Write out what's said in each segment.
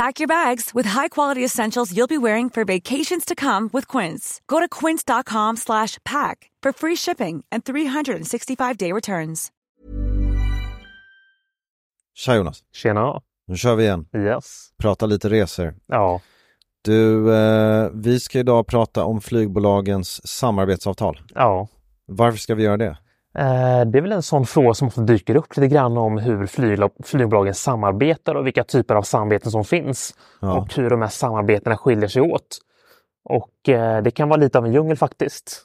Pack your bags with high-quality essentials you'll be wearing for vacations to come with Quince. Go to quince.com slash pack for free shipping and 365-day returns. Tja Jonas, Tjena. nu kör vi igen. Yes. Prata lite resor. Ja. Du, eh, vi ska idag prata om flygbolagens samarbetsavtal. Ja. Varför ska vi göra det? Eh, det är väl en sån fråga som ofta dyker upp lite grann om hur flyg- flygbolagen samarbetar och vilka typer av samarbeten som finns Ja. och hur de här samarbetena skiljer sig åt. Och eh, det kan vara lite av en djungel faktiskt.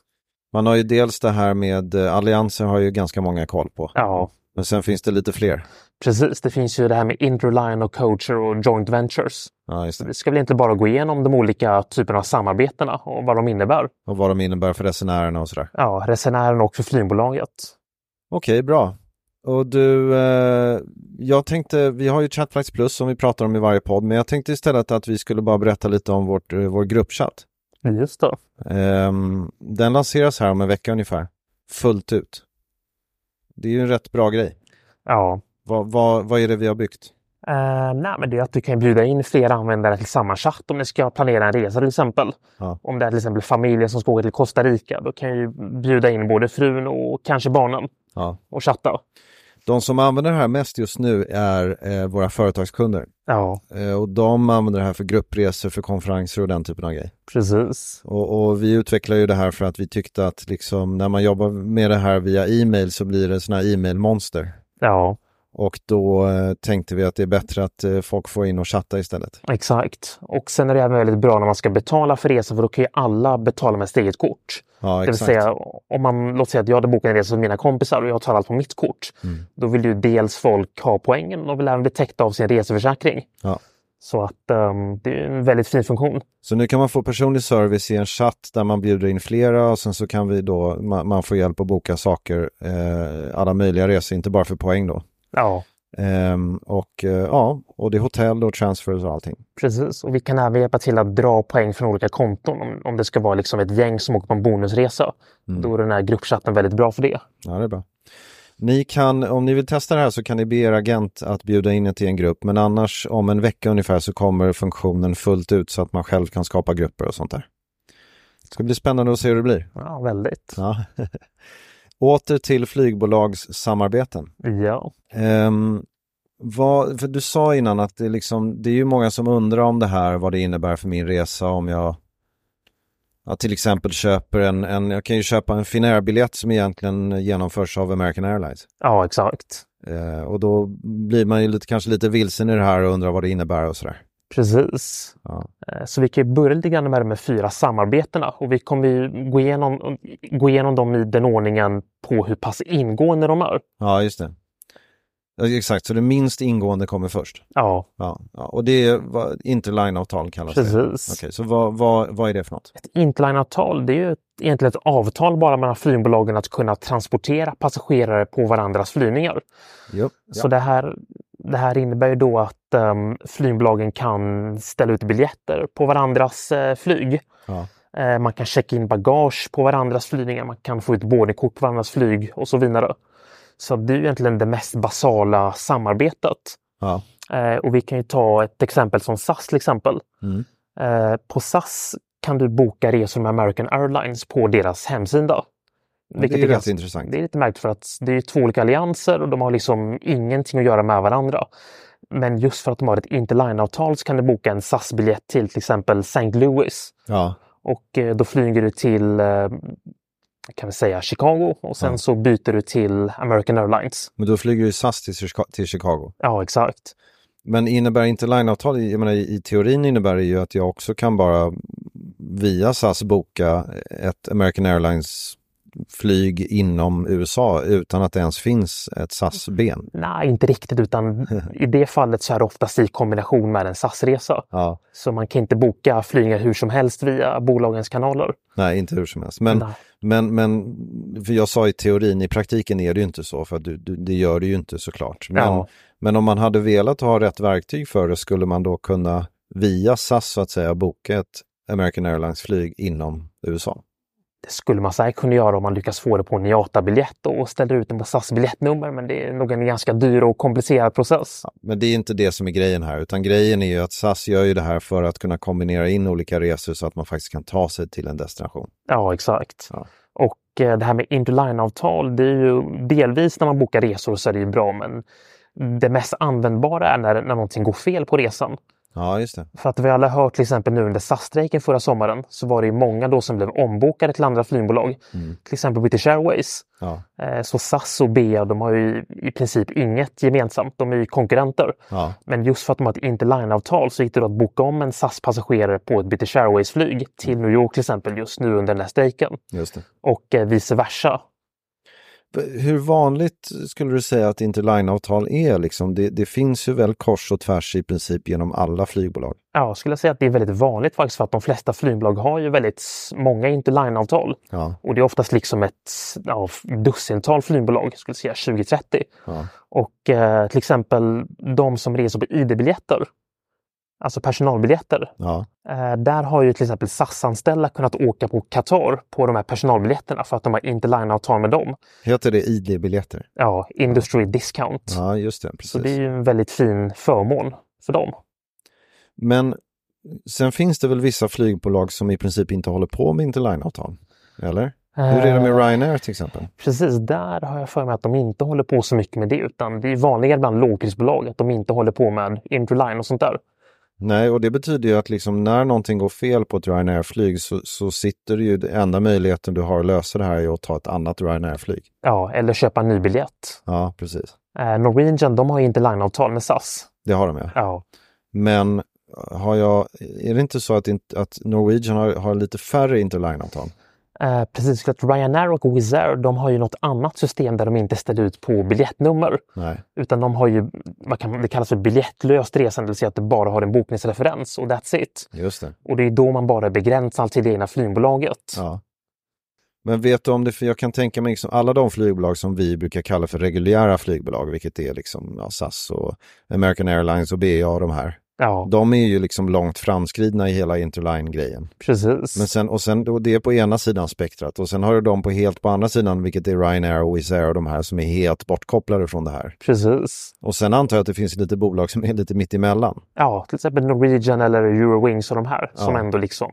Man har ju dels det här med eh, allianser har ju ganska många koll på. Ja, Men sen finns det lite fler. Precis. Det finns ju det här med interline och coacher och joint ventures. Ja, det. vi ska väl inte bara gå igenom de olika typerna av samarbetena och vad de innebär. Och vad de innebär för resenärerna och sådär. Ja, resenären och för flygbolaget. Okej, bra. Och du, eh, jag tänkte, vi har ju Chatflights Plus som vi pratar om i varje podd, men jag tänkte istället att vi skulle bara berätta lite om vårt, eh, vår gruppchatt. Just det. Ehm, den lanseras här om en vecka ungefär, fullt ut. Det är ju en rätt bra grej. Ja, Vad, vad, vad är det vi har byggt? Uh, nej, men det är att du kan bjuda in flera användare till samma chatt om ni ska planera en resa till exempel. Ja. Om det är till exempel familjen som ska åka till Costa Rica, då kan ju bjuda in både frun och kanske barnen Ja. och chatta. De som använder det här mest just nu är eh, våra företagskunder. Ja, Eh, och de använder det här för gruppresor, för konferenser och den typen av grejer. precis. Och, och vi utvecklar ju det här för att vi tyckte att liksom, när man jobbar med det här via e-mail så blir det sådana här e-mailmonster. Ja, Och då eh, tänkte vi att det är bättre att eh, folk får in och chatta istället. exakt. Och sen är det även väldigt bra när man ska betala för resan för då kan ju alla betala med sitt eget kort. Ja, Det vill säga om man, låt säga att jag hade bokat en resa med mina kompisar och jag tar allt på mitt kort. Mm. Då vill ju dels folk ha poängen och vill även bli täckta av sin reseförsäkring. Ja. Så att ehm, det är en väldigt fin funktion. Så nu kan man få personlig service i en chatt där man bjuder in flera och sen så kan vi då, man, man får hjälp att boka saker, eh, alla möjliga resor, inte bara för poäng då. Ja, Ehm, och eh, ja, och det är hotell och transfers och allting. precis. Och vi kan även hjälpa till att dra poäng från olika konton. Om, om det ska vara liksom ett gäng som åker på en bonusresa. Då är den här gruppchatten väldigt bra för det. Ja, det är bra. Ni kan, om ni vill testa det här så kan ni be er agent att bjuda in er till en grupp, men annars om en vecka ungefär så kommer funktionen fullt ut så att man själv kan skapa grupper och sånt där. Det ska bli spännande att se hur det blir. Ja, väldigt. Ja. Åter till flygbolagssamarbeten. Ja, Ehm, vad, för du sa innan att det, liksom, det är ju många som undrar om det här, vad det innebär för min resa om jag ja, till exempel köper en, en, jag kan ju köpa en Finnair-biljett som egentligen genomförs av American Airlines. ja exakt. Eh, och då blir man ju lite, kanske lite vilsen i det här och undrar vad det innebär och sådär. Precis. Ja. Eh, Så vi kan börja lite grann med de här fyra samarbetena och vi kommer ju gå igenom, gå igenom dem i den ordningen på hur pass ingående de är. ja, just det. Exakt, så det minst ingående kommer först. Ja, Ja, ja. Och det är vad interline-avtal kallas det. precis. Okej, så vad, vad, vad är det för något? Ett interline-avtal det är ju ett, egentligen ett avtal bara mellan flygbolagen att kunna transportera passagerare på varandras flygningar. Jo. Så det, här, det här innebär ju då att um, flygbolagen kan ställa ut biljetter på varandras eh, flyg. Ja. Eh, man kan checka in bagage på varandras flygningar, man kan få ut boardingkort på varandras flyg och så vidare. Så det är egentligen det mest basala samarbetet. Ja. Eh, och vi kan ju ta ett exempel som SAS till exempel. Mm. På SAS kan du boka resor med American Airlines på deras hemsida. Det är rätt ganska- intressant. Det är lite märkligt för att det är två olika allianser och de har liksom ingenting att göra med varandra. Men just för att de har ett interline-avtal så kan du boka en SAS-biljett till till exempel St. Louis. Ja, Och eh, då flyger du till eh, kan vi säga Chicago och sen Ja. så byter du till American Airlines. men då flyger ju SAS till, Chica- till Chicago. Ja, exakt. Men innebär inte line-avtal, jag menar i teorin innebär det ju att jag också kan bara via SAS boka ett American Airlines flyg inom USA utan att det ens finns ett SAS-ben. Nej, inte riktigt utan i det fallet så är det oftast i kombination med en SAS-resa. Ja, Så man kan inte boka flygningar hur som helst via bolagens kanaler. nej inte hur som helst. Men, Nej. men, men för jag sa i teorin, i praktiken är det ju inte så för du, du, det gör det ju inte såklart. Men, Ja. men om man hade velat ha rätt verktyg för det skulle man då kunna via SAS så att säga boka ett American Airlines flyg inom USA. Det skulle man säkert kunna göra om man lyckas få det på en IATA-biljett och ställer ut den på SAS biljettnummer. Men det är nog en ganska dyr och komplicerad process. Men det är inte det som är grejen här, utan grejen är ju att SAS gör ju det här för att kunna kombinera in olika resor så att man faktiskt kan ta sig till en destination. Ja, exakt. Ja. Och eh, det här med interline-avtal, det är ju delvis när man bokar resor så är det ju bra, men det mest användbara är när, när någonting går fel på resan. Ja, just det. För att vi alla hört till exempel nu under SAS-strejken förra sommaren så var det ju många då som blev ombokade till andra flygbolag. Till exempel British Airways. Ja, Eh, Så SAS och BA de har ju i princip inget gemensamt. De är ju konkurrenter. ja, Men just för att de har ett interline-avtal så gick det då att boka om en SAS-passagerare på ett British Airways-flyg till New York till exempel just nu under den här strejken. Och eh, vice versa. Hur vanligt skulle du säga att interline-avtal är? Liksom? Det, det finns ju väl kors och tvärs i princip genom alla flygbolag. Ja, jag skulle säga att det är väldigt vanligt faktiskt för att de flesta flygbolag har ju väldigt många interline-avtal. Ja, Och det är oftast liksom ett ja, dussintal flygbolag, jag skulle säga 20-30. ja, Och eh, till exempel de som reser på ID-biljetter, alltså personalbiljetter. ja, Eh, där har ju till exempel SAS-anställda kunnat åka på Qatar på de här personalbiljetterna för att de har interline-avtal med dem. Heter det ID-biljetter? Ja, Industry Discount. Ja, just det. Precis. Så det är ju en väldigt fin förmån för dem. Men sen finns det väl vissa flygbolag som i princip inte håller på med interline-avtal? Eller? Hur är det med Eh, Ryanair till exempel? Precis, där har jag för mig att de inte håller på så mycket med det utan det är vanligare bland lågprisbolag att de inte håller på med interline och sånt där. Nej, och det betyder ju att liksom när någonting går fel på ett Ryanair-flyg så, så sitter det ju, den enda möjligheten du har att lösa det här är att ta ett annat Ryanair-flyg. Ja, eller köpa en ny biljett. Ja, precis. Eh, Norwegian, de har ju interline-avtal med SAS. Det har de ja. Ja, Men har jag, är det inte så att, inte, att Norwegian har, har lite färre interline-avtal? Eh, precis. För att Ryanair och Wizz Air, de har ju något annat system där de inte ställer ut på biljettnummer. Nej. Utan de har ju, vad kan, det kallas för biljettlöst resande, det vill säga att du bara har en bokningsreferens och that's it. Just det. Och det är då man bara är begränsad till det egna flygbolaget. Ja. Men vet du om det, för jag kan tänka mig liksom alla de flygbolag som vi brukar kalla för reguljära flygbolag, vilket är liksom ja, SAS och American Airlines och BA och de här. Ja, De är ju liksom långt framskridna i hela interline-grejen. precis. Men sen, och sen då det är på ena sidan spektrat och sen har du de på helt på andra sidan, vilket är Ryanair och Wizz Air och de här som är helt bortkopplade från det här. Precis. Och sen antar jag att det finns lite bolag som är lite mitt emellan. Ja, till exempel Norwegian eller Eurowings och de här som Ja. ändå liksom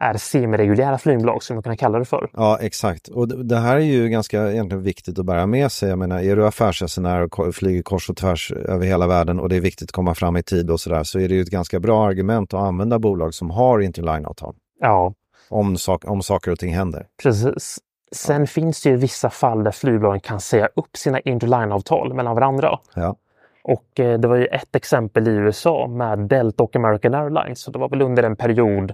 är semireguljära flygbolag som man kan kalla det för. Ja, exakt. Och det, det här är ju ganska egentligen viktigt att bära med sig. Jag menar, är du affärsresenär och flyger kors och tvärs över hela världen och det är viktigt att komma fram i tid och sådär, så är det ju ett ganska bra argument att använda bolag som har interline-avtal. Ja, Om, sak, om saker och ting händer. precis. Sen finns det ju vissa fall där flygbolagen kan säga upp sina interline-avtal mellan varandra. Ja, Och eh, det var ju ett exempel i USA med Delta och American Airlines. Så det var väl under en period,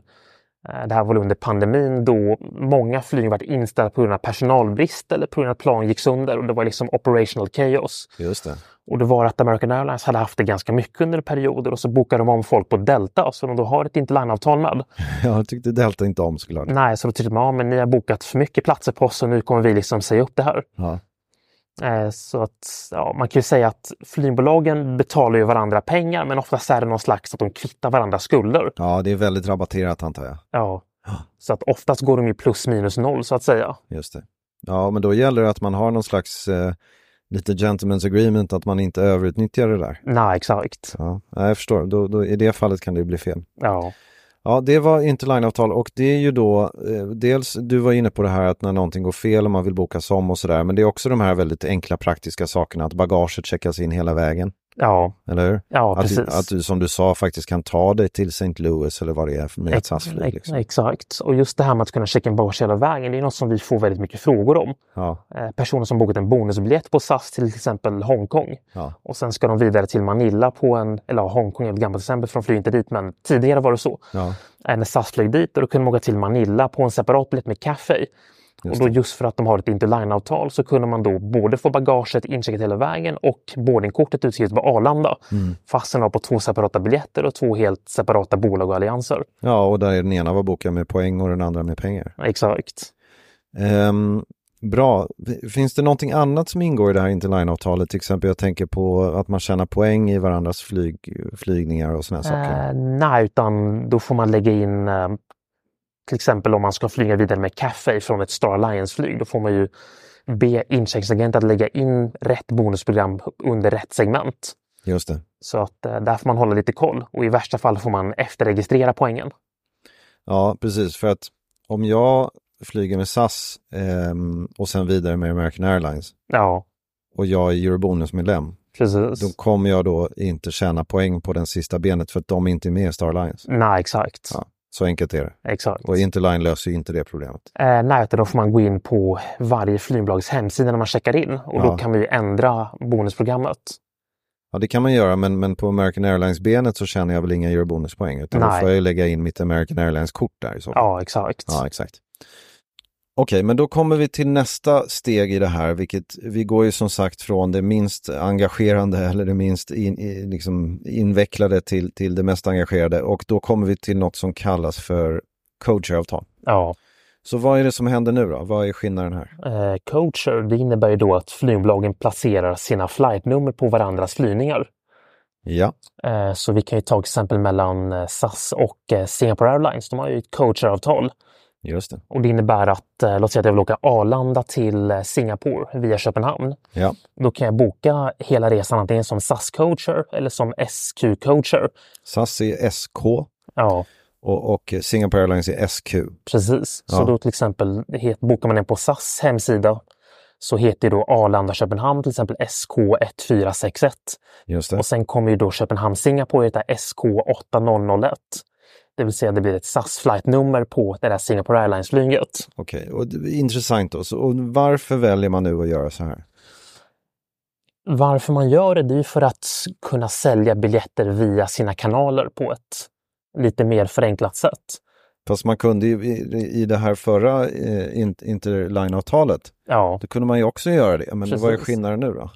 det här var under pandemin, då många flyg var inställda på grund av personalbrist eller på grund av att plan gick sönder och det var liksom operational chaos. just det. Och det var att American Airlines hade haft det ganska mycket under perioder och så bokade de om folk på Delta som de då har ett interline-avtal med. Jag tyckte Delta inte om såklart. Nej, så då tyckte man, ja men ni har bokat för mycket platser på oss och nu kommer vi liksom säga upp det här. Ja. Eh, Så att ja, man kan ju säga att flygbolagen betalar ju varandra pengar men oftast är det någon slags att de kvittar varandras skulder. ja, det är väldigt rabatterat antar jag. Ja. Så att oftast går de ju plus minus noll så att säga. Just det. Ja, men då gäller det att man har någon slags eh, lite gentleman's agreement att man inte överutnyttjar det där. Nej, exakt. Ja, jag förstår. Då, då, I det fallet kan det bli fel. Ja. Ja, det var interline-avtal och det är ju då eh, dels, du var inne på det här att när någonting går fel och man vill bokas om och sådär, men det är också de här väldigt enkla praktiska sakerna, att bagaget checkas in hela vägen. Ja, Eller hur? ja att, precis. att du som du sa faktiskt kan ta dig till St. Louis eller vad det är med ett SAS-flyg. Liksom. Exakt. Och just det här med att kunna checka in bagage hela vägen, det är något som vi får väldigt mycket frågor om. Ja, Eh, personer som bokat en bonusbiljett på SAS till exempel Hongkong ja, och sen ska de vidare till Manila på en, eller Hongkong är ett gammalt exempel för de flyger inte dit, men tidigare var det så. ja. Eh, När SAS flög dit och då kunde man åka till Manila på en separat biljett med kaffe. Och då just för att de har ett interline-avtal så kunde man då både få bagaget incheckat hela vägen och boardingkortet utskrivet på Arlanda. Mm. Fastän var på två separata biljetter och två helt separata bolag och allianser. ja, och där den ena var bokad med poäng och den andra med pengar. Exakt. Ehm, bra. Finns det någonting annat som ingår i det här interline-avtalet? Till exempel jag tänker på att man tjänar poäng i varandras flyg, flygningar och sådana saker. Eh, nej, utan då får man lägga in eh, till exempel om man ska flyga vidare med kaffe från ett Star Alliance-flyg. Då får man ju be incheckningsagent att lägga in rätt bonusprogram under rätt segment. Just det. Så att eh, där får man hålla lite koll och i värsta fall får man efterregistrera poängen. Ja, precis. För att om jag flyger med SAS ehm, och sen vidare med American Airlines Ja, och jag är Eurobonus-medlem, precis. då kommer jag då inte tjäna poäng på den sista benet för att de inte är med i Star Alliance. Nej, exakt. Ja, så enkelt är det. exakt. Och Interline löser inte det problemet. Eh, nej, utan då får man gå in på varje flygbolags hemsida när man checkar in och Ja. då kan ju ändra bonusprogrammet. Ja, det kan man göra, men, men på American Airlines-benet så tjänar jag väl inga Eurobonuspoäng, utan då får jag lägga in mitt American Airlines-kort där så. Ja, exakt. Ja, exakt. Okej, men då kommer vi till nästa steg i det här, vilket vi går ju som sagt från det minst engagerande eller det minst in, liksom invecklade till, till det mest engagerade och då kommer vi till något som kallas för coacheravtal. Ja. Så vad är det som händer nu då? Vad är skillnaden här? Eh, coacher, det innebär ju då att flygbolagen placerar sina flightnummer på varandras flygningar. Ja, Eh, så vi kan ju ta exempel mellan eh, SAS och eh, Singapore Airlines. De har ju ett coacheravtal just det. och det innebär att, eh, låt säga att jag vill åka Arlanda till eh, Singapore via Köpenhamn. Ja, Då kan jag boka hela resan antingen som SAS-coacher eller som SQ-coacher. SAS är SK Ja, och, och Singapore Airlines är SQ. precis. Så Ja. då till exempel het, bokar man den på SAS hemsida så heter det då Arlanda Köpenhamn till exempel SK1461. Just det. Och sen kommer ju då Köpenhamn-Singapore heta SK8001. Det vill säga det blir ett SAS-flightnummer på det där Singapore Airlines-flyget. Okej, och det är intressant då. Så, och varför väljer man nu att göra så här? Varför man gör det, det är för att kunna sälja biljetter via sina kanaler på ett lite mer förenklat sätt. Fast man kunde ju i, i det här förra eh, in- interline-avtalet, Ja, då kunde man ju också göra det. Men vad är Precis. skillnaden nu då?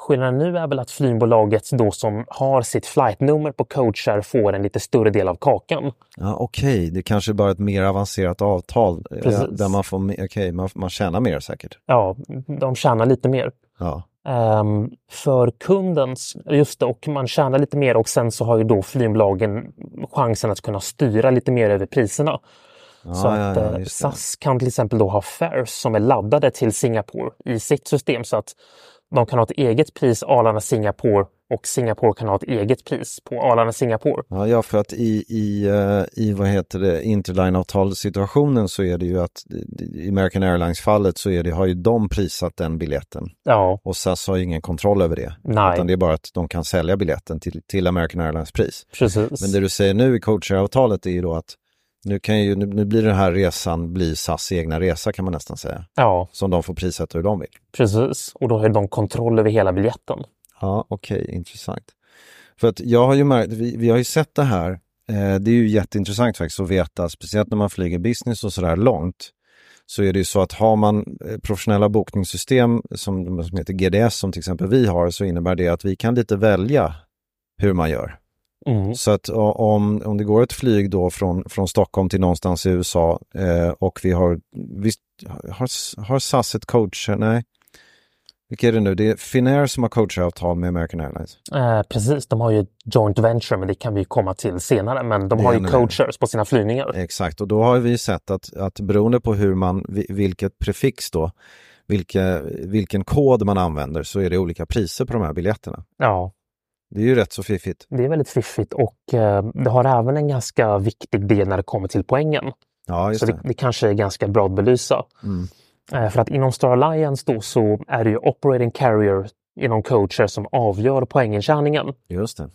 Skillnaden nu är väl att flygbolaget då som har sitt flightnummer på coacher får en lite större del av kakan. Ja, Okej, det kanske bara är ett mer avancerat avtal eh, Precis. där man får, okej, man, man tjänar mer säkert. Ja, de tjänar lite mer. Ja, Ehm, för kundens, just det, och man tjänar lite mer och sen så har ju då flygbolagen chansen att kunna styra lite mer över priserna. ja, så att ja, ja, eh. SAS kan till exempel då ha fares som är laddade till Singapore i sitt system så att de kan ha ett eget pris Arlanda Singapore och Singapore kan ha ett eget pris på Arlanda Singapore. Ja, ja, för att i, i, eh, i vad heter det, interline-avtalssituationen så är det ju att i American Airlines-fallet så är det, har ju de prissatt den biljetten Ja, och SAS har ju ingen kontroll över det. Nej. Utan det är bara att de kan sälja biljetten till, till American Airlines pris. precis. Men det du säger nu i coacheravtalet är ju då att nu, kan ju, nu, nu blir den här resan bli SAS egna resa kan man nästan säga. Ja, Som de får prissätta hur de vill. precis. Och då har de kontroll över hela biljetten. Ja, okej, intressant. För att jag har ju märkt, vi, vi har ju sett det här, eh, det är ju jätteintressant faktiskt att veta, speciellt när man flyger business och sådär långt, så är det ju så att har man eh, professionella bokningssystem som, som heter GDS som till exempel vi har, så innebär det att vi kan lite välja hur man gör. Mm. Så att om, om det går ett flyg då från, från Stockholm till någonstans i USA eh, och vi har, visst, har, har SAS ett coach, nej, Vilka är det nu? Det är Finnair som har coacheravtal med American Airlines. Eh, precis, de har ju joint venture men det kan vi komma till senare. Men de Det har ju coachers på sina flygningar. Exakt, och då har vi sett att, att beroende på hur man, vi- vilket prefix då, vilka, vilken kod man använder så är det olika priser på de här biljetterna. Ja, Det är ju rätt så fiffigt. det är väldigt fiffigt och eh, det har även en ganska viktig del när det kommer till poängen. Ja, Så det, det. det kanske är ganska bra att belysa. Mm. Eh, För att inom Star Alliance då så är det ju operating carrier inom coacher som avgör poängintjäningen. Just det.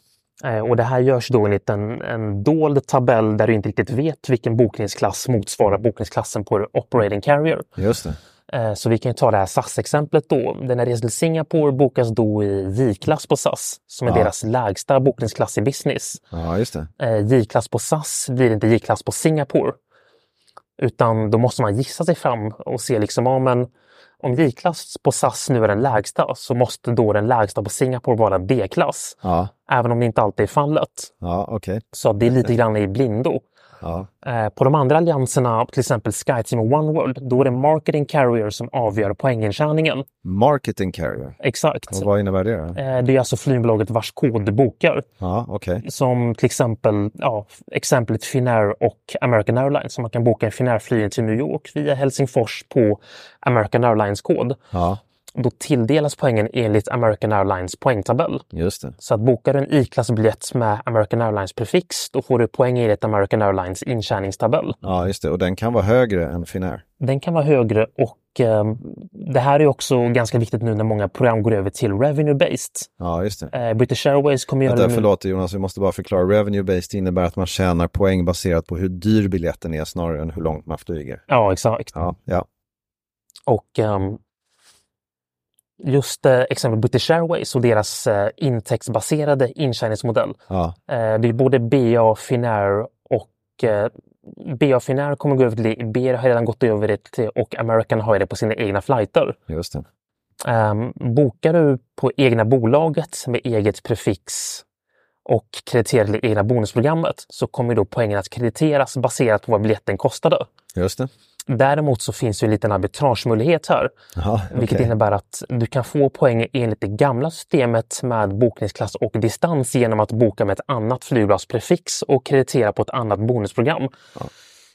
Eh, Och det här görs då enligt en, en dold tabell där du inte riktigt vet vilken bokningsklass motsvarar bokningsklassen på operating carrier. Just det. Eh, Så vi kan ju ta det här SAS-exemplet då. Den här resan till Singapore bokas då i J-klass på SAS som är Ja. deras lägsta bokningsklass i business. Ja, just det. Eh, J-klass på SAS blir inte J-klass på Singapore. Utan då måste man gissa sig fram och se liksom, ja, men om J-klass på SAS nu är den lägsta så måste då den lägsta på Singapore vara D-klass. Ja, Även om det inte alltid är fallet. ja okej. Så det är lite grann i blindo. Ja, Eh, På de andra allianserna, till exempel SkyTeam och OneWorld, då är det marketing carrier som avgör poängintjäningen. marketing carrier. Exakt. Och vad innebär det då? Eh, Det är alltså flygbolaget vars kod du bokar. Ja, okej. Som till exempel ja, exemplet Finnair och American Airlines. Så man kan boka en Finnair-flygning till New York via Helsingfors på American Airlines-kod. Ja, Då tilldelas poängen enligt American Airlines poängtabell. just det. Så att bokar du en I-klassbiljett med American Airlines prefix, då får du poäng enligt American Airlines intjäningstabell. Ja, just det. Och den kan vara högre än Finnair. Den kan vara högre och eh, det här är också ganska viktigt nu när många program går över till revenue-based. Ja, just det. Eh, British Airways kommer göra det nu. förlåt Jonas, vi måste bara förklara. Revenue-based innebär att man tjänar poäng baserat på hur dyr biljetten är snarare än hur långt man flyger. Ja, exakt. Ja, ja. Och ehm, just eh, exempel British Airways och deras eh, intäktsbaserade intjäningsmodell. ja. Eh, det är både BA, Finnair och eh, BA Finnair kommer gå över till Iberia har redan gått över det till, och American har det på sina egna flighter. just det. Um, bokar du på egna bolaget med eget prefix och krediterar det egna bonusprogrammet så kommer då poängen att krediteras baserat på vad biljetten kostade. Just det. Däremot så finns det en liten arbitragemöjlighet här, Ja, vilket okej. innebär att du kan få poäng enligt det gamla systemet med bokningsklass och distans genom att boka med ett annat flygbolagsprefix och kreditera på ett annat bonusprogram.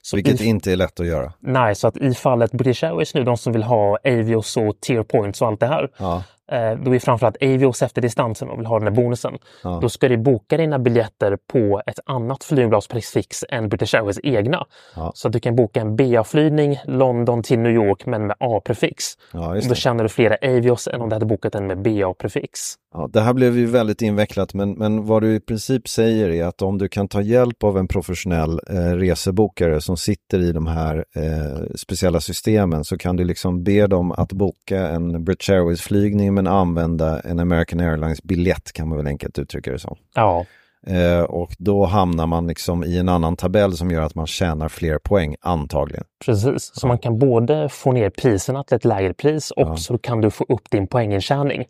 Så Vilket i- inte är lätt att göra. Nej, så att i fallet British Airways nu, de som vill ha Avios och Tier Points och allt det här, Ja, eh, då är framförallt Avios efter distansen och vill ha den här bonusen. Ja. Då ska du boka dina biljetter på ett annat flygbolagsprefix än British Airways egna. Ja. Så att du kan boka en BA-flygning London till New York men med A-prefix. ja Då tjänar du flera Avios än om du hade bokat den med BA-prefix. Ja, det här blev ju väldigt invecklat men, men vad du i princip säger är att om du kan ta hjälp av en professionell eh, resebokare som sitter i de här eh, speciella systemen så kan du liksom be dem att boka en British Airways-flygning men använda en American Airlines-biljett kan man väl enkelt uttrycka det som. Ja, Eh, och då hamnar man liksom i en annan tabell som gör att man tjänar fler poäng antagligen. precis. Så man kan både få ner priserna till ett lägre pris och så kan du få upp din poängintjäning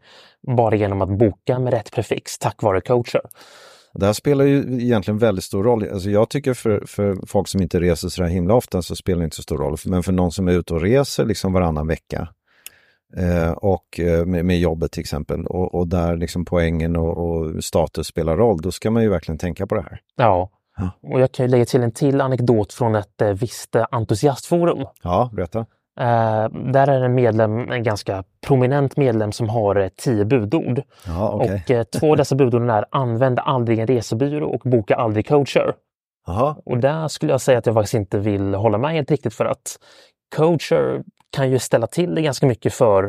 bara genom att boka med rätt prefix tack vare coacher. Det här spelar ju egentligen väldigt stor roll. Alltså jag tycker för, för folk som inte reser så där himla ofta så spelar det inte så stor roll. Men för någon som är ute och reser liksom varannan vecka eh, och eh, med, med jobbet till exempel och, och där liksom poängen och, och status spelar roll, då ska man ju verkligen tänka på det här. Ja. Ja. Och jag kan lägga till en till anekdot från ett eh, visst eh, entusiastforum. Ja, berätta. Eh, där är en medlem, en ganska prominent medlem som har eh, tio budord. Ja, okej. Och två av dessa budorden är använd aldrig en resebyrå och boka aldrig coacher. Jaha, Och där skulle jag säga att jag faktiskt inte vill hålla med helt riktigt för att coacher kan ju ställa till det ganska mycket för,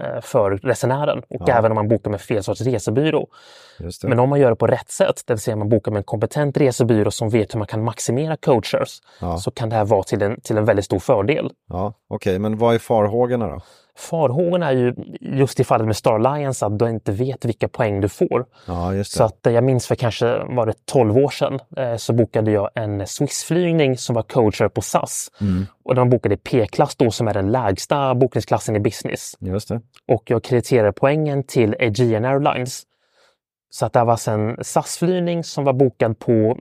eh, för resenären och Ja. även om man bokar med fel sorts resebyrå. Men om man gör det på rätt sätt, det vill säga man bokar med en kompetent resebyrå som vet hur man kan maximera coachers, Ja. så kan det här vara till en, till en väldigt stor fördel. Ja, okej, men vad är farhågorna då? Farhågorna är ju just i fallet med Star Alliance att du inte vet vilka poäng du får. Ja. Så att eh, jag minns för kanske var det 12 år sedan eh, så bokade jag en Swiss-flygning som var coacher på SAS. Mm. Och de bokade P-klass då som är den lägsta bokningsklassen i business. Och jag krediterade poängen till Aegean Airlines. Så att det var en SAS-flygning som var bokad på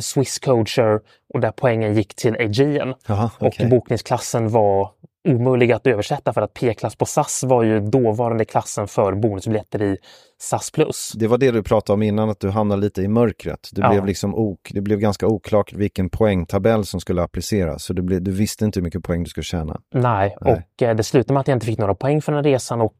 Swiss coacher och där poängen gick till Aegean. Jaha, Och okej. bokningsklassen var omöjliga att översätta för att P-klass på SAS var ju dåvarande klassen för bonusbiljetter i SAS plus. Det var det du pratade om innan, att du hamnade lite i mörkret. Det, Ja. blev, liksom ok, det blev ganska oklart vilken poängtabell som skulle appliceras. Så det blev, du visste inte hur mycket poäng du skulle tjäna. Nej, Nej. och eh, det slutade med att jag inte fick några poäng för den resan och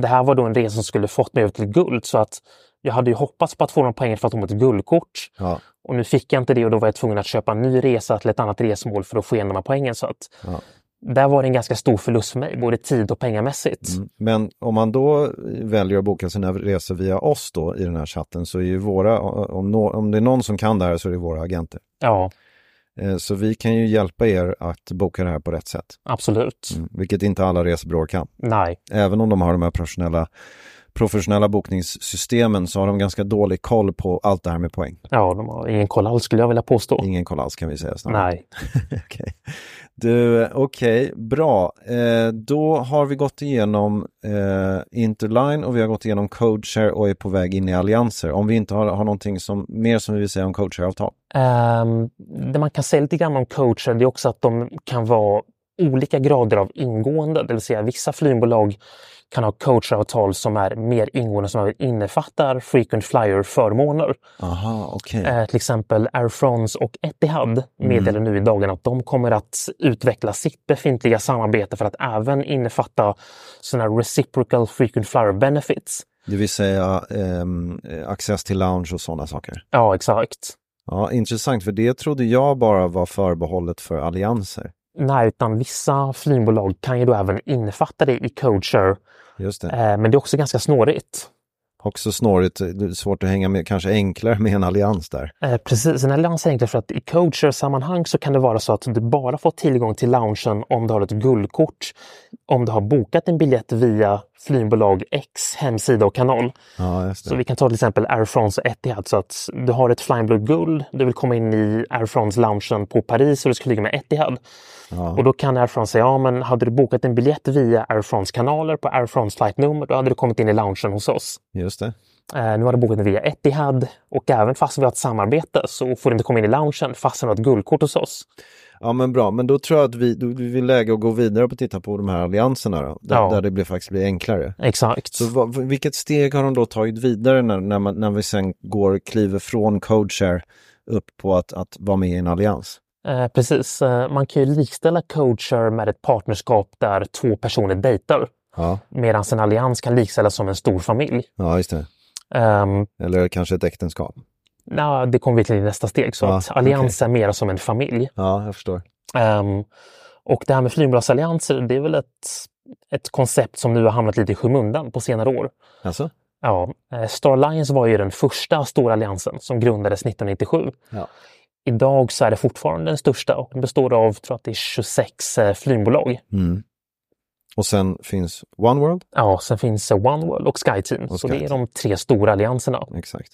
det här var då en resa som skulle fått mig över till guld så att jag hade ju hoppats på att få några poäng för att få ett guldkort. Ja, Och nu fick jag inte det och då var jag tvungen att köpa en ny resa till ett annat resmål för att få igen de här poängen. Så att Ja. Där var det en ganska stor förlust för mig, både tid och pengamässigt. Mm. Men om man då väljer att boka sina resor via oss då i den här chatten så är ju våra, om, nå- om det är någon som kan det här så är det våra agenter. Ja, Eh, Så vi kan ju hjälpa er att boka det här på rätt sätt. absolut. Mm. Vilket inte alla resebyråer kan. Nej, Även om de har de här professionella, professionella bokningssystemen så har de ganska dålig koll på allt det här med poäng. ja, de har ingen koll alls skulle jag vilja påstå. Ingen koll alls kan vi säga snarare. Nej, Okej. Du, okej, bra. Eh, då har vi gått igenom eh, Interline och vi har gått igenom CodeShare och är på väg in i allianser. Om vi inte har, har någonting som, mer som vi vill säga om CodeShare-avtal. Um, det man kan säga lite grann om coacher det är också att de kan vara olika grader av ingående, det vill säga vissa flygbolag kan ha coacheravtal som är mer ingående som innefattar frequent flyer-förmåner. Aha, okej. Eh, till exempel Air France och Etihad meddelar nu i dagarna att de kommer att utveckla sitt befintliga samarbete för att även innefatta sådana reciprocal frequent flyer benefits. Det vill säga eh, access till lounge och sådana saker. Ja, exakt. Ja, intressant, för det trodde jag bara var förbehållet för allianser. Nej, utan vissa flygbolag kan ju då även innefatta det i coacher Just det. Eh, Men det är också ganska snårigt. Också snårigt, svårt att hänga med, kanske enklare med en allians där. Eh, Precis, en allians är enklare för att i coacher-sammanhang så kan det vara så att du bara får tillgång till loungen om du har ett guldkort, om du har bokat en biljett via flygbolag X hemsida och kanal. Ja, Så vi kan ta till exempel Air France och Etihad. Så att du har ett Flyingblue Guld, du vill komma in i Air France-loungen på Paris och du ska flyga med Etihad. Och då kan Air France säga, ja men hade du bokat en biljett via Air France-kanaler på Air France flight-nummer, då hade du kommit in i loungen hos oss. Just det. Eh, nu har du bokat den via Etihad och även fast vi har ett samarbete så får du inte komma in i loungen fast du har ett guldkort hos oss. Ja men bra, men då tror jag att vi, då, vi läge att gå vidare och titta på de här allianserna då, där, Ja. där det blir, faktiskt blir enklare. Exakt. Så vad, vilket steg har de då tagit vidare när, när, man, när vi sen går, kliver från CodeShare upp på att, att vara med i en allians? Eh, precis. Eh, man kan ju likställa coacher med ett partnerskap där två personer dejtar. Ja, Medan en allians kan likställas som en stor familj. ja just det. Um, Eller kanske ett äktenskap. Na, det kommer vi till i nästa steg. Så Ja, att allians är mera som en familj. Ja, jag förstår. Ehm, och det här med flygbolagsallianser, det är väl ett, ett koncept som nu har hamnat lite i skymundan på senare år. Alltså? Ja, eh, Star Alliance var ju den första stora alliansen som grundades 1997. Ja. Idag så är det fortfarande den största och den består av, tror att det är 26 eh, flygbolag. Mm. Och sen finns One World? Ja, sen finns eh, Oneworld och SkyTeam. Och Så det är de tre stora allianserna. Exakt.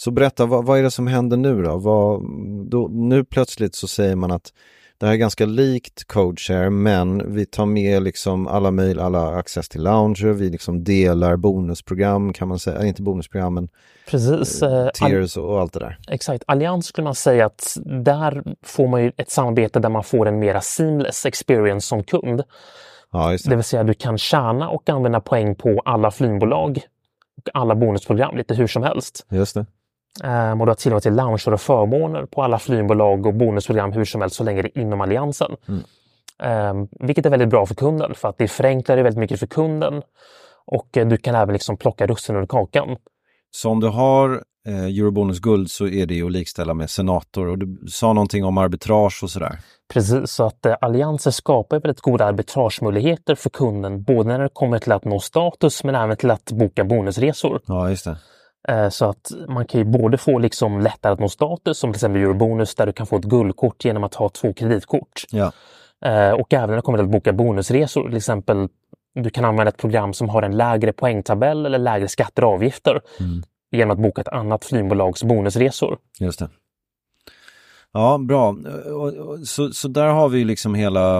Så berätta, vad, vad är det som händer nu då? Vad, då? Nu plötsligt så säger man att det här är ganska likt CodeShare men vi tar med liksom alla mejl, alla access till lounger, vi liksom delar bonusprogram kan man säga, inte bonusprogrammen, Precis. eh, all- tiers och, allt det där. Exakt. Allians skulle man säga att där får man ju ett samarbete där man får en mera seamless experience som kund. Ja, Det det. vill säga du kan tjäna och använda poäng på alla flygbolag och alla bonusprogram lite hur som helst. Just det. Ehm, och du har tillgång till lounger och förmåner på alla flygbolag och bonusprogram hur som helst så länge det är inom alliansen. Ehm, vilket är väldigt bra för kunden för att det förenklar det väldigt mycket för kunden. Och eh, du kan även liksom plocka russinen ur kakan. Så om du har eh, Eurobonus guld så är det att likställa med senator och du sa någonting om arbitrage och sådär. Precis, så att eh, allianser skapar väldigt goda arbitragemöjligheter för kunden, både när det kommer till att nå status men även till att boka bonusresor. Ja, just det. Eh, Så att man kan ju både få liksom lättare att nå status, som till exempel Eurobonus, där du kan få ett guldkort genom att ha två kreditkort. Ja, Eh, Och även när det kommer till att boka bonusresor, till exempel du kan använda ett program som har en lägre poängtabell eller lägre skatter och avgifter genom att boka ett annat flygbolags bonusresor. just det. Ja, bra. Så, så där har vi liksom hela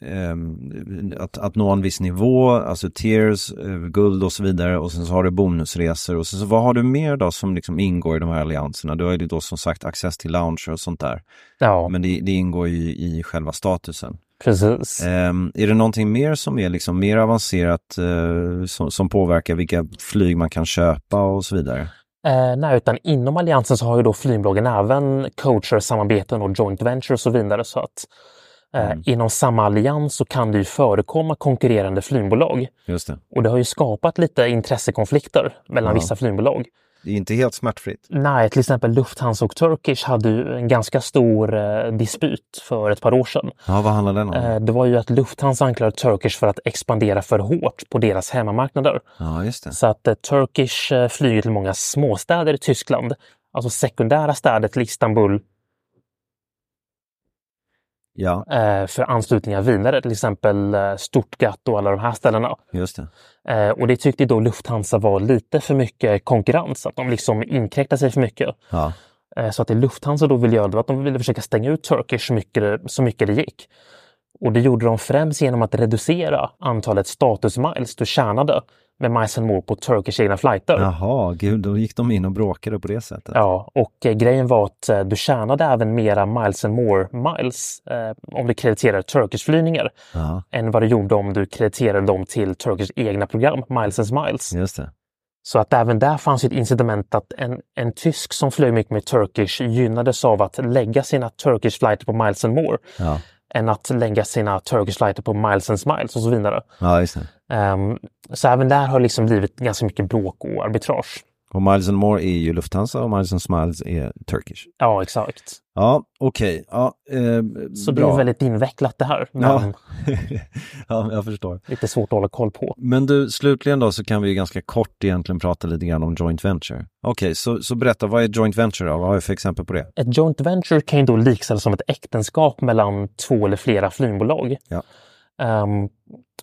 ehm, att, att nå en viss nivå, alltså tiers, eh, guld och så vidare och sen så har du bonusresor och sen så vad har du mer då som liksom ingår i de här allianserna? Du har ju då som sagt access till lounger och sånt där. Ja, Men det, det ingår ju i själva statusen. Precis. Ehm, är det någonting mer som är liksom mer avancerat eh, som, som påverkar vilka flyg man kan köpa och så vidare? Eh, nej, utan inom alliansen så har ju då flygbolagen även coacher, samarbeten och joint venture och så vidare. Så att eh, inom samma allians så kan det ju förekomma konkurrerande flygbolag. Det. Och det har ju skapat lite intressekonflikter mellan Ja. vissa flygbolag. Det är inte helt smärtfritt. Nej, till exempel Lufthansa och Turkish hade ju en ganska stor eh, dispyt för ett par år sedan. Ja, vad handlar den om? Eh, det var ju att Lufthansa anklagade Turkish för att expandera för hårt på deras hemmamarknader. Ja, just det. Så att eh, Turkish eh, flyger till många småstäder i Tyskland, alltså sekundära städer till Istanbul Ja, eh, för anslutningar vidare, till exempel eh, Stuttgart och alla de här ställena. just det. Eh, och det tyckte då Lufthansa var lite för mycket konkurrens, att de liksom inkräktade sig för mycket. Ja, Så att det Lufthansa då ville göra var att de ville försöka stänga ut Turkish så mycket, så mycket det gick. Och det gjorde de främst genom att reducera antalet statusmiles du tjänade med Miles and More på Turkish egna flighter. jaha, gud, då gick de in och bråkade på det sättet. Ja, och eh, grejen var att eh, du tjänade även mera Miles and More miles eh, om du krediterade Turkish flygningar Ja, än vad du gjorde om du krediterade dem till Turkish egna program, Miles and Smiles. just det. Så att även där fanns ett incitament att en, en tysk som flög mycket med Turkish gynnades av att lägga sina Turkish flighter på Miles and More Ja, än att lägga sina Turkish flighter på Miles and Smiles och så vidare. ja det. Ehm, så även där har liksom blivit ganska mycket bråk och arbitrage. Och Miles and More är ju Lufthansa och Miles and Smiles är Turkish. Ja, exakt. Ja, okej. Ja, eh, Så det är väldigt invecklat det här, Ja. ja, jag förstår. lite svårt att hålla koll på. Men du, slutligen då så kan vi ju ganska kort egentligen prata lite grann om joint venture. Okej, så, så berätta, vad är joint venture då? Vad har jag för exempel på det? Ett joint venture kan ju då likställas som ett äktenskap mellan två eller flera flygbolag. Ja. Ehm,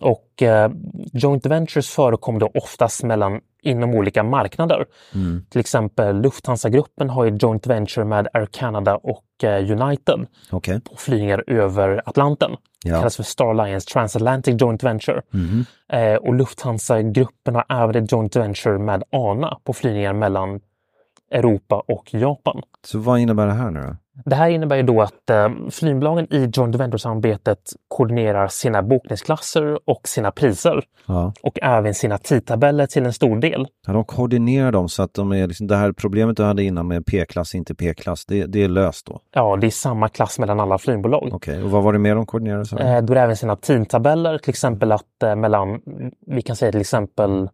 och eh, joint ventures förekommer då oftast mellan, inom olika marknader. Mm. Till exempel Lufthansa-gruppen har ju joint venture med Air Canada och eh, United Okej, på flygningar över Atlanten. Det ja. kallas för Star Alliance Transatlantic Joint Venture. Mhm. Eh, och Lufthansa-gruppen har även ett joint venture med ANA på flygningar mellan Europa och Japan. Så vad innebär det här nu då? Det här innebär ju då att eh, flygbolagen i joint venture-samarbetet koordinerar sina bokningsklasser och sina priser Ja. och även sina tidtabeller till en stor del. Ja, de koordinerar dem så att de är liksom, det här problemet du hade innan med P-klass, inte P-klass, det, det är löst då? Ja, det är samma klass mellan alla flygbolag. Okej, och vad var det mer de koordinerade? Eh, då är det även sina tidtabeller, till exempel att eh, mellan, vi kan säga till exempel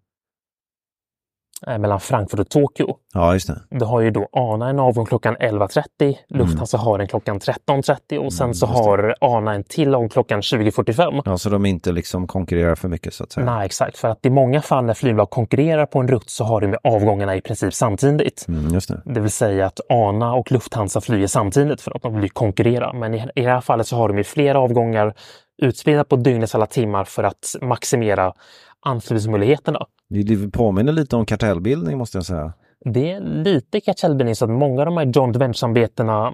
mellan Frankfurt och Tokyo. Ja, just det. Du har ju då ANA en avgång klockan 11.30, Lufthansa har en klockan 13.30 och sen så Mm. det. har ANA en till avgång klockan 20.45. Ja, så de inte liksom konkurrerar för mycket så att säga? Nej, exakt. För att i många fall när flygbolag konkurrerar på en rutt så har de med avgångarna i princip samtidigt. Mm, just det. Det vill säga att ANA och Lufthansa flyger samtidigt för att de vill konkurrera. Men i, i det här fallet så har de ju flera avgångar utspridda på dygnets alla timmar för att maximera anslutningsmöjligheterna. Det, påminner lite om kartellbildning måste jag säga. Det är lite kartellbildning så att många av de här joint venture-samarbetena,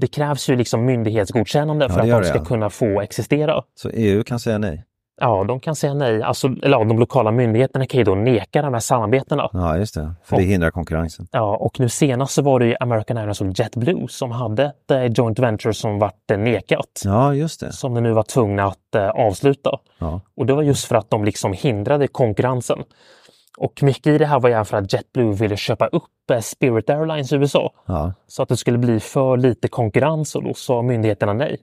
det krävs ju liksom myndighetsgodkännande Ja, för att de ska kunna få existera. Så EU kan säga nej? Ja, de kan säga nej. Alltså, eller ja, de lokala myndigheterna kan ju då neka de här samarbetena. Ja, just det. För det hindrar konkurrensen. Ja, och nu senast så var det ju American Airlines och JetBlue som hade ett eh, joint venture som vart eh, nekat. Ja, just det. Som de nu var tvungna att eh, avsluta. Ja. Och det var just för att de liksom hindrade konkurrensen. Och mycket i det här var ju för att JetBlue ville köpa upp eh, Spirit Airlines i USA. Ja. Så att det skulle bli för lite konkurrens och då sa myndigheterna nej.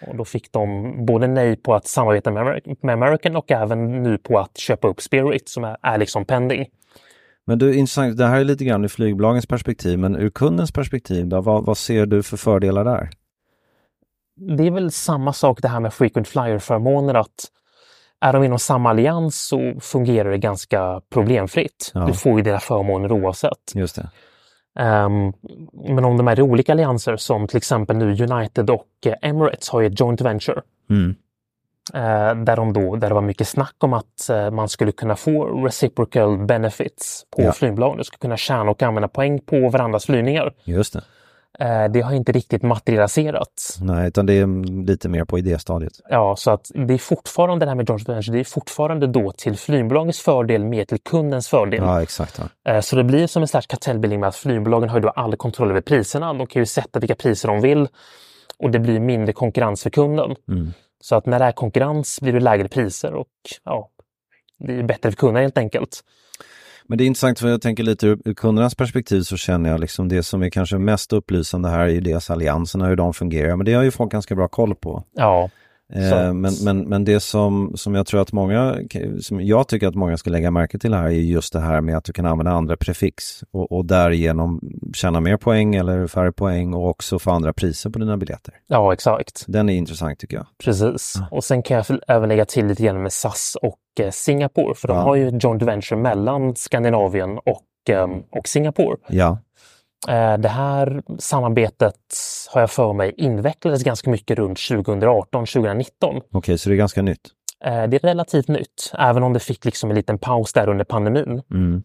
Och då fick de både nej på att samarbeta med, Ameri- med American och även nu på att köpa upp Spirit som är, är liksom pending. Men du, intressant. Det här är lite grann ur flygbolagens perspektiv, men ur kundens perspektiv då? Vad, vad ser du för fördelar där? Det är väl samma sak det här med frequent flyer-förmåner att är de inom samma allians så fungerar det ganska problemfritt. Ja. Du får ju dina förmåner oavsett. Just det. Ehm, men om de är i olika allianser som till exempel nu United och eh, Emirates har ju ett joint venture. Mm. eh, där, de då, där det var mycket snack om att eh, man skulle kunna få reciprocal benefits på Ja. flygbolagen. Du skulle kunna tjäna och använda poäng på varandras flygningar. Just det. Eh, det har inte riktigt materialiserats. Nej, utan det är lite mer på idéstadiet. Ja, så att det är fortfarande det här med joint venture, det är fortfarande då till flygbolagets fördel mer till kundens fördel. Ja, exakt. Ja. Eh, Så det blir som en slags kartellbildning med att flygbolagen har ju då all kontroll över priserna. De kan ju sätta vilka priser de vill och det blir mindre konkurrens för kunden. Mm. Så att när det är konkurrens blir det lägre priser och ja, det är bättre för kunderna helt enkelt. Men det är intressant för jag tänker lite ur kundernas perspektiv så känner jag liksom det som är kanske mest upplysande här är ju dels allianserna, hur de fungerar. Men det har ju folk ganska bra koll på. Ja. Eh, men, men, men det som, som jag tror att många, som jag tycker att många ska lägga märke till här är just det här med att du kan använda andra prefix och, och därigenom tjäna mer poäng eller färre poäng och också få andra priser på dina biljetter. Ja, exakt. Den är intressant tycker jag. Precis. Och sen kan jag även lägga till lite grann med SAS och eh, Singapore, för de Ja. har ju ett joint venture mellan Skandinavien och, eh, och Singapore. Ja, Det här samarbetet har jag för mig invecklades ganska mycket runt 2018-2019. okej så det är ganska nytt. Eh, Det är relativt nytt, även om det fick liksom en liten paus där under pandemin. Mm.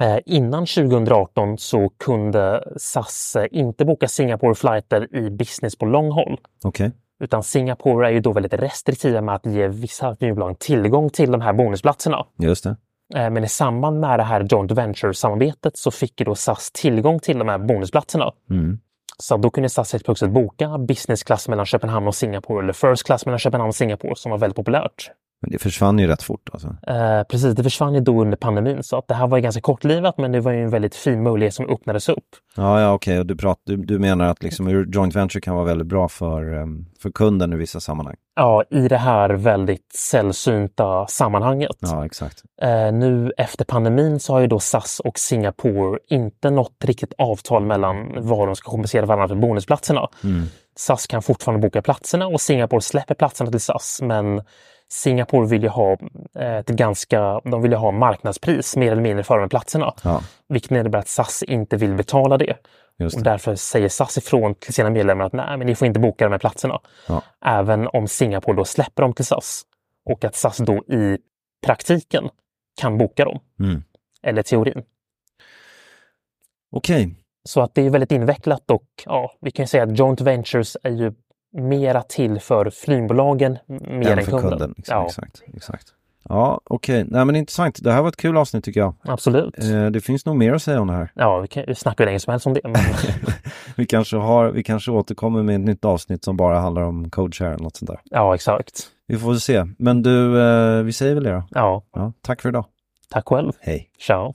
Eh, Innan 2018 så kunde SAS eh, inte boka Singapore-flighter i business på long haul. Okej, Utan Singapore är ju då väldigt restriktiva med att ge vissa flygbolag tillgång till de här bonusplatserna. just det. Eh, Men i samband med det här joint venture-samarbetet så fick ju då SAS tillgång till de här bonusplatserna. Mm. Så då kunde SAS helt plötsligt boka business class mellan Köpenhamn och Singapore eller first class mellan Köpenhamn och Singapore som var väldigt populärt. Men det försvann ju rätt fort alltså. Eh, precis, det försvann ju då under pandemin så att det här var ju ganska kortlivat men det var ju en väldigt fin möjlighet som öppnades upp. Ja, ja okej, och du, prat, du, du menar att liksom joint venture kan vara väldigt bra för, em, för kunden i vissa sammanhang? Ja, i det här väldigt sällsynta sammanhanget. Ja, exakt. Eh, nu efter pandemin så har ju då SAS och Singapore inte nått riktigt avtal mellan vad de ska kompensera varandra för bonusplatserna. SAS kan fortfarande boka platserna och Singapore släpper platserna till SAS men Singapore vill ju ha eh, ett ganska, de vill ju ha marknadspris mer eller mindre för de platserna. Ja, Vilket innebär att SAS inte vill betala det. just Och det. därför säger SAS ifrån till sina medlemmar att nej, men ni får inte boka de här platserna. Ja. Även om Singapore då släpper dem till SAS. Och att SAS då i praktiken kan boka dem. Mm. Eller teorin. Okej, Så att det är väldigt invecklat och ja, vi kan ju säga att joint ventures är ju mera till för flygbolagen mer än, än för kunden. kunden. Liksom, ja, Exakt, exakt. Ja, okej. Nej men intressant. Det här var ett kul avsnitt tycker jag. absolut. Eh, det finns nog mer att säga om det här. Ja, vi kan ju snacka hur länge som helst om det. Men, Vi kanske, har, vi kanske återkommer med ett nytt avsnitt som bara handlar om CodeShare eller något sånt där. ja, exakt. Vi får väl se. Men du, eh, vi säger väl det då. Ja, Ja, tack för idag. tack själv. Hej. Ciao.